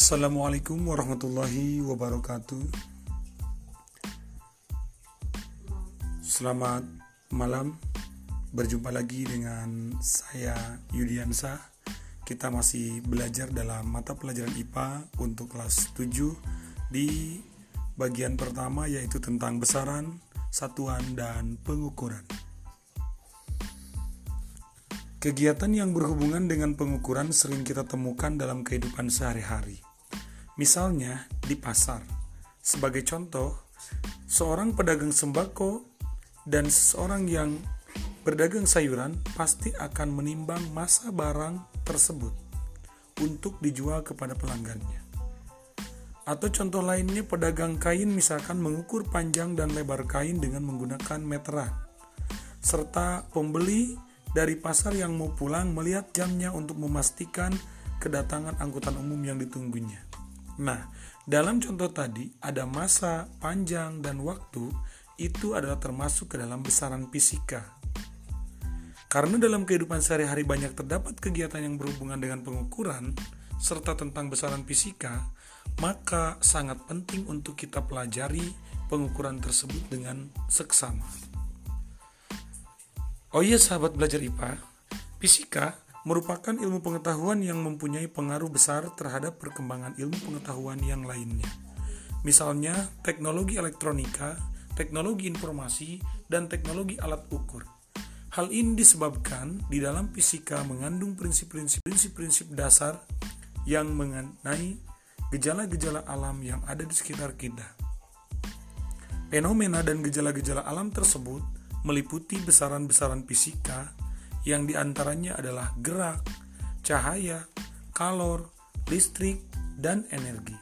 Assalamualaikum warahmatullahi wabarakatuh. Selamat malam. Berjumpa lagi dengan saya Yudiansa. Kita masih belajar dalam mata pelajaran IPA untuk kelas 7 di bagian pertama yaitu tentang besaran, satuan dan pengukuran. Kegiatan yang berhubungan dengan pengukuran sering kita temukan dalam kehidupan sehari-hari. Misalnya di pasar. Sebagai contoh, seorang pedagang sembako dan seseorang yang berdagang sayuran pasti akan menimbang masa barang tersebut untuk dijual kepada pelanggannya. Atau contoh lainnya pedagang kain misalkan mengukur panjang dan lebar kain dengan menggunakan meteran. Serta pembeli dari pasar yang mau pulang melihat jamnya untuk memastikan kedatangan angkutan umum yang ditunggunya. Nah, dalam contoh tadi ada masa, panjang, dan waktu itu adalah termasuk ke dalam besaran fisika. Karena dalam kehidupan sehari-hari banyak terdapat kegiatan yang berhubungan dengan pengukuran serta tentang besaran fisika, maka sangat penting untuk kita pelajari pengukuran tersebut dengan seksama. Oh iya sahabat belajar IPA, fisika merupakan ilmu pengetahuan yang mempunyai pengaruh besar terhadap perkembangan ilmu pengetahuan yang lainnya. Misalnya teknologi elektronika, teknologi informasi, dan teknologi alat ukur. Hal ini disebabkan di dalam fisika mengandung prinsip-prinsip dasar yang mengenai gejala-gejala alam yang ada di sekitar kita. Fenomena dan gejala-gejala alam tersebut meliputi besaran-besaran fisika yang di antaranya adalah gerak, cahaya, kalor, listrik, dan energi.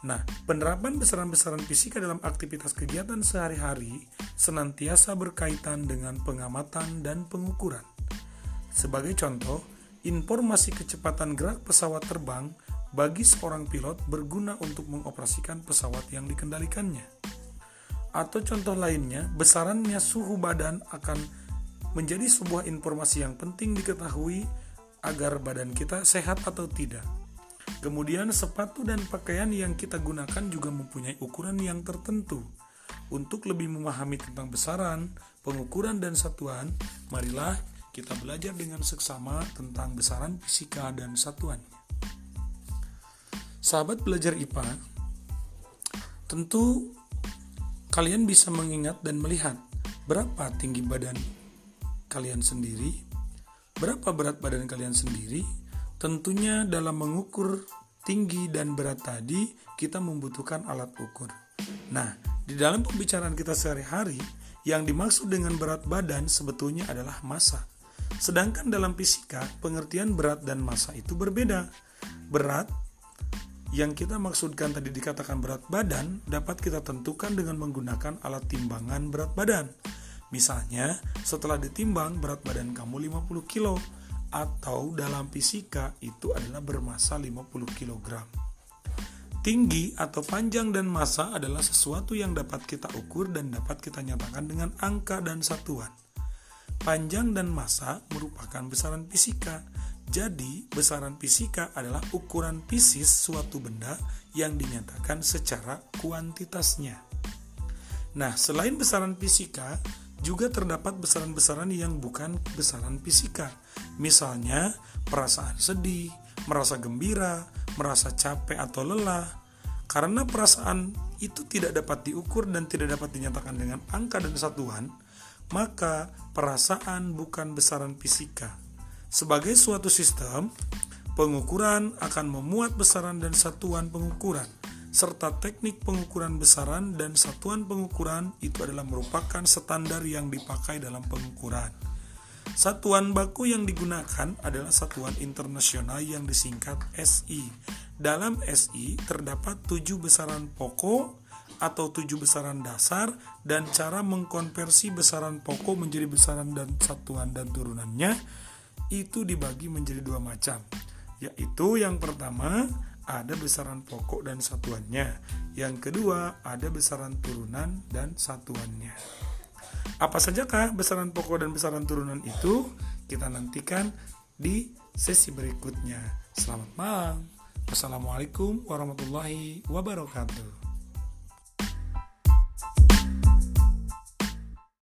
Nah, penerapan besaran-besaran fisika dalam aktivitas kegiatan sehari-hari senantiasa berkaitan dengan pengamatan dan pengukuran. Sebagai contoh, informasi kecepatan gerak pesawat terbang bagi seorang pilot berguna untuk mengoperasikan pesawat yang dikendalikannya atau contoh lainnya, besarannya suhu badan akan menjadi sebuah informasi yang penting diketahui agar badan kita sehat atau tidak. Kemudian sepatu dan pakaian yang kita gunakan juga mempunyai ukuran yang tertentu. Untuk lebih memahami tentang besaran, pengukuran dan satuan, marilah kita belajar dengan seksama tentang besaran fisika dan satuannya. Sahabat belajar IPA, tentu kalian bisa mengingat dan melihat berapa tinggi badan kalian sendiri, berapa berat badan kalian sendiri. Tentunya dalam mengukur tinggi dan berat tadi kita membutuhkan alat ukur. Nah, di dalam pembicaraan kita sehari-hari, yang dimaksud dengan berat badan sebetulnya adalah massa. Sedangkan dalam fisika, pengertian berat dan massa itu berbeda. Berat yang kita maksudkan tadi dikatakan berat badan dapat kita tentukan dengan menggunakan alat timbangan berat badan. Misalnya, setelah ditimbang berat badan kamu 50 kilo atau dalam fisika itu adalah bermassa 50 kg. Tinggi atau panjang dan massa adalah sesuatu yang dapat kita ukur dan dapat kita nyatakan dengan angka dan satuan. Panjang dan massa merupakan besaran fisika jadi, besaran fisika adalah ukuran fisis suatu benda yang dinyatakan secara kuantitasnya. Nah, selain besaran fisika, juga terdapat besaran-besaran yang bukan besaran fisika. Misalnya, perasaan sedih, merasa gembira, merasa capek atau lelah. Karena perasaan itu tidak dapat diukur dan tidak dapat dinyatakan dengan angka dan satuan, maka perasaan bukan besaran fisika sebagai suatu sistem, pengukuran akan memuat besaran dan satuan pengukuran, serta teknik pengukuran besaran dan satuan pengukuran itu adalah merupakan standar yang dipakai dalam pengukuran. Satuan baku yang digunakan adalah satuan internasional yang disingkat SI. Dalam SI terdapat tujuh besaran pokok atau tujuh besaran dasar dan cara mengkonversi besaran pokok menjadi besaran dan satuan dan turunannya itu dibagi menjadi dua macam, yaitu yang pertama ada besaran pokok dan satuannya, yang kedua ada besaran turunan dan satuannya. Apa sajakah besaran pokok dan besaran turunan itu? Kita nantikan di sesi berikutnya. Selamat malam. Wassalamualaikum warahmatullahi wabarakatuh.